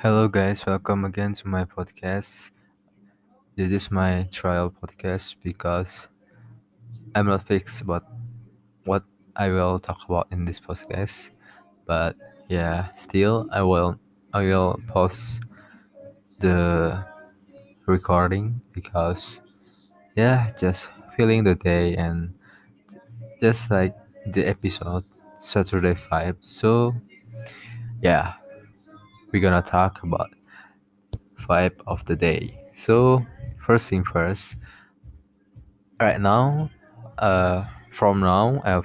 Hello, guys. Welcome again to my podcast. This is my trial podcast because I'm not fixed about what I will talk about in this podcast. But yeah, still I will I will pause the recording because yeah, just feeling the day and just like the episode Saturday vibe. So yeah, we're gonna talk about vibe of the day. So first thing first, right now, uh, from now uh,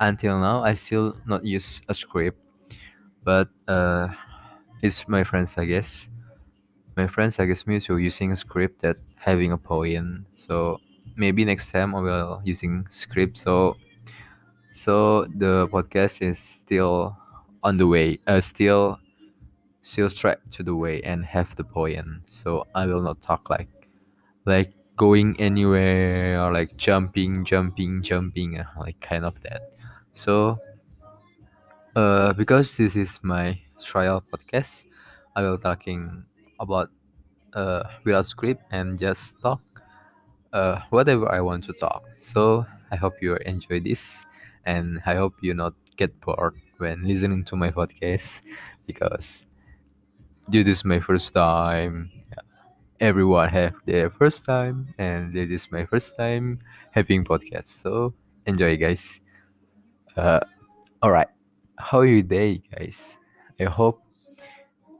until now, I still not use a script, but uh, it's my friends, I guess. My friends, I guess, me to using a script that having a poem. So maybe next time I will using script. So so the podcast is still on the way. Uh, still still track to the way and have the poem. So I will not talk like like going anywhere or like jumping, jumping, jumping, uh, like kind of that. So, uh, because this is my trial podcast, I will talking about uh without script and just talk uh whatever I want to talk. So I hope you enjoy this, and I hope you not get bored when listening to my podcast because this is my first time. Everyone have their first time and this is my first time having podcast. So enjoy guys. Uh all right how your day guys? I hope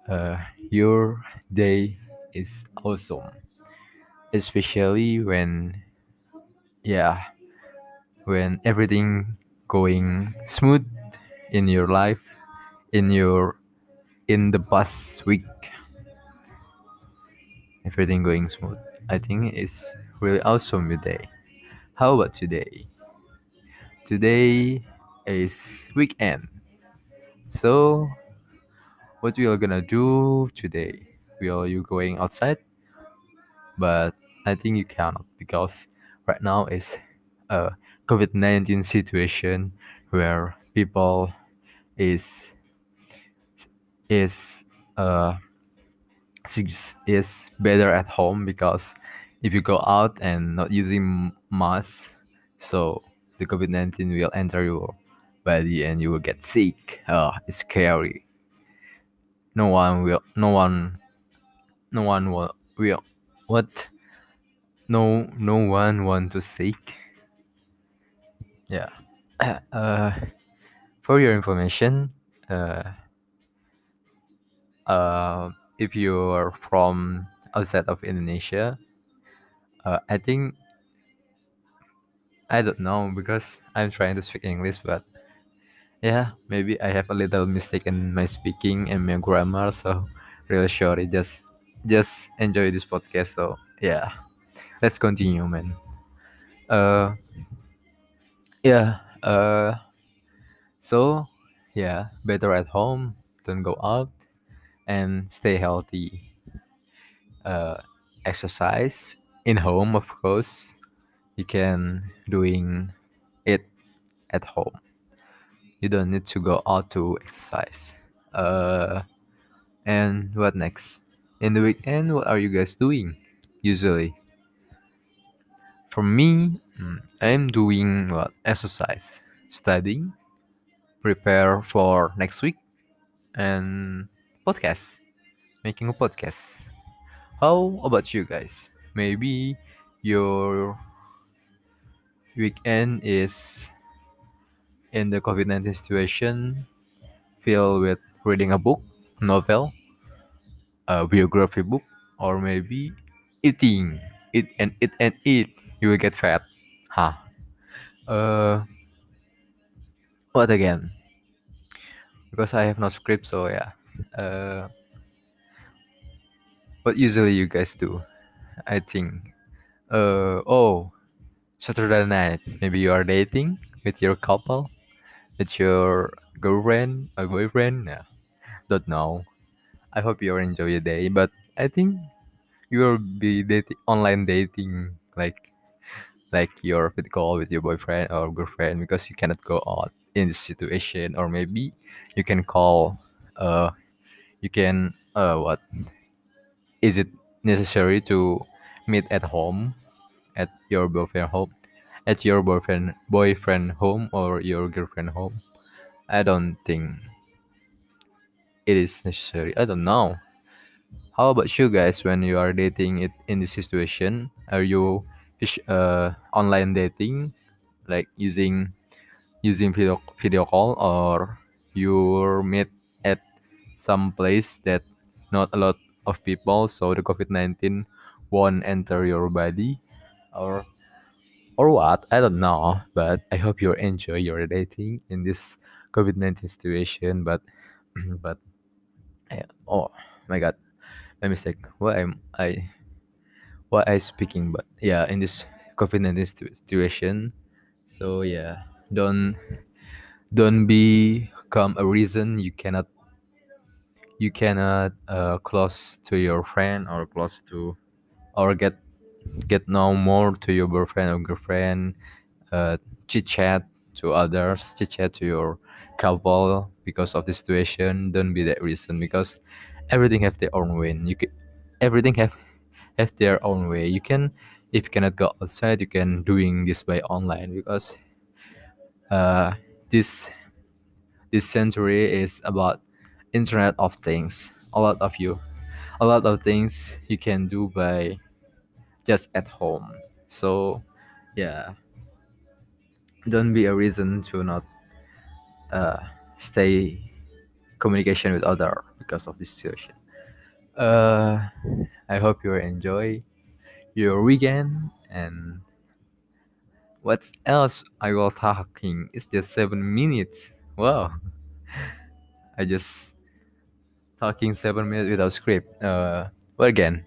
uh your day is awesome. Especially when yeah when everything going smooth in your life in your in the past week. Everything going smooth. I think it's really awesome today. How about today? Today is weekend. So what we are gonna do today? We are you going outside? But i think you cannot because right now is a covid-19 situation where people is is uh is better at home because if you go out and not using mask so the covid-19 will enter your body and you will get sick. Oh it's scary. No one will no one no one will will what? No no one want to sick? Yeah. Uh for your information uh uh if you're from outside of indonesia uh i think i don't know because i'm trying to speak english but yeah maybe i have a little mistake in my speaking and my grammar so really sorry. Just just enjoy this podcast so yeah let's continue man. Uh yeah uh so yeah better at home don't go out and stay healthy uh exercise in home of course. You can doing it at home. You don't need to go out to exercise. Uh and what next? In the weekend what are you guys doing usually? For me mm, i'm doing what exercise studying prepare for next week and podcast. Making a podcast. How about you guys? Maybe your weekend is in the covid-19 situation filled with reading a book novel a biography book or maybe eating. Eat and eat and eat. You will get fat. Huh uh what again? Because i have no script so yeah uh what usually you guys do i think? Uh oh saturday night maybe you are dating with your couple with your girlfriend or boyfriend? Yeah don't know. I hope you enjoy your day but i think you will be dating online dating like like your video call with your boyfriend or girlfriend because you cannot go out in this situation or maybe you can call uh you can uh, what is it necessary to meet at home at your boyfriend home at your boyfriend boyfriend home or your girlfriend home? I don't think it is necessary. I don't know. How about you guys when you are dating it in this situation? Are you uh, online dating like using using video video call or you meet some place that not a lot of people so the covid-19 won't enter your body or or what i don't know but i hope you enjoy your dating in this covid-19 situation but but oh my god my mistake what i'm i what i speaking but yeah in this covid-19 situation so yeah don't don't become a reason you cannot you cannot uh, close to your friend or close to or get get know more to your boyfriend or girlfriend uh, chit chat to others chit chat to your couple because of the situation. Don't be that reason because everything have their own way. You can everything have have their own way. You can if you cannot go outside you can doing this by online because uh, this this century is about internet of things a lot of you a lot of things you can do by just at home so yeah don't be a reason to not uh, stay communication with other because of this situation uh, i hope you enjoy your weekend and what else I will talking? It's just seven minutes. Wow. I just talking seven minutes without script. Uh, but again,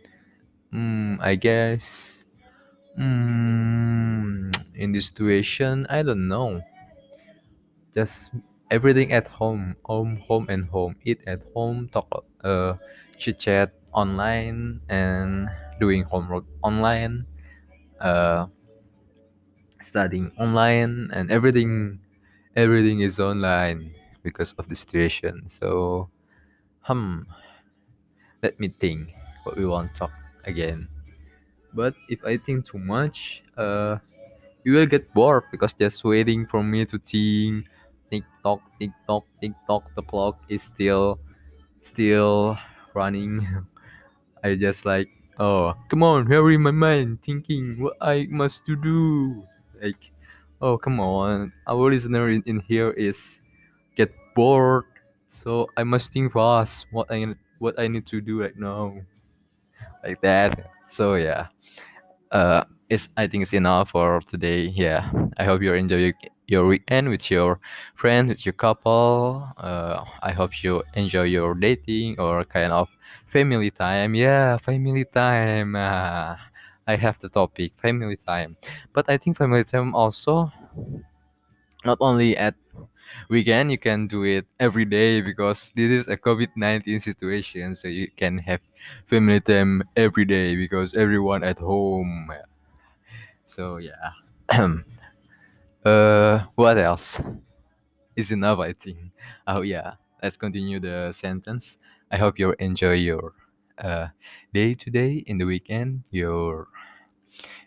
mm, I guess mm, in this situation, I don't know. Just everything at home, home, home, and home. Eat at home, talk, uh, chit chat online, and doing homework online. Uh, studying online and everything everything is online because of the situation so hmm let me think what we want to talk again. But if i think too much uh you will get bored because just waiting for me to think. Tiktok tiktok tiktok the clock is still still running. I just like oh come on hurry my mind thinking what i must to do. Like oh come on our listener in, in here is get bored so i must think fast what i what i need to do right now. Like that. So yeah. Uh it's i think it's enough for today. Yeah. I hope you enjoy your weekend with your friends with your couple. Uh i hope you enjoy your dating or kind of family time. Yeah family time. Uh, I have the topic family time. But I think family time also not only at weekend you can do it every day because this is a COVID-19 situation so you can have family time every day because everyone at home. So yeah. uh what else? Is enough I think. Oh yeah. Let's continue the sentence. I hope you enjoy your uh, day today in the weekend. Your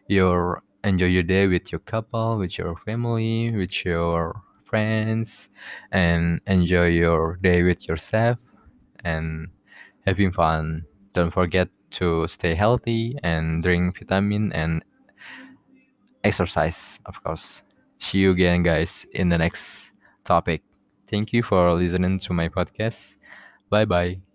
your enjoy your day with your couple, with your family, with your friends, and enjoy your day with yourself and having fun. Don't forget to stay healthy and drink vitamin and exercise, of course. See you again, guys, in the next topic. Thank you for listening to my podcast. Bye bye.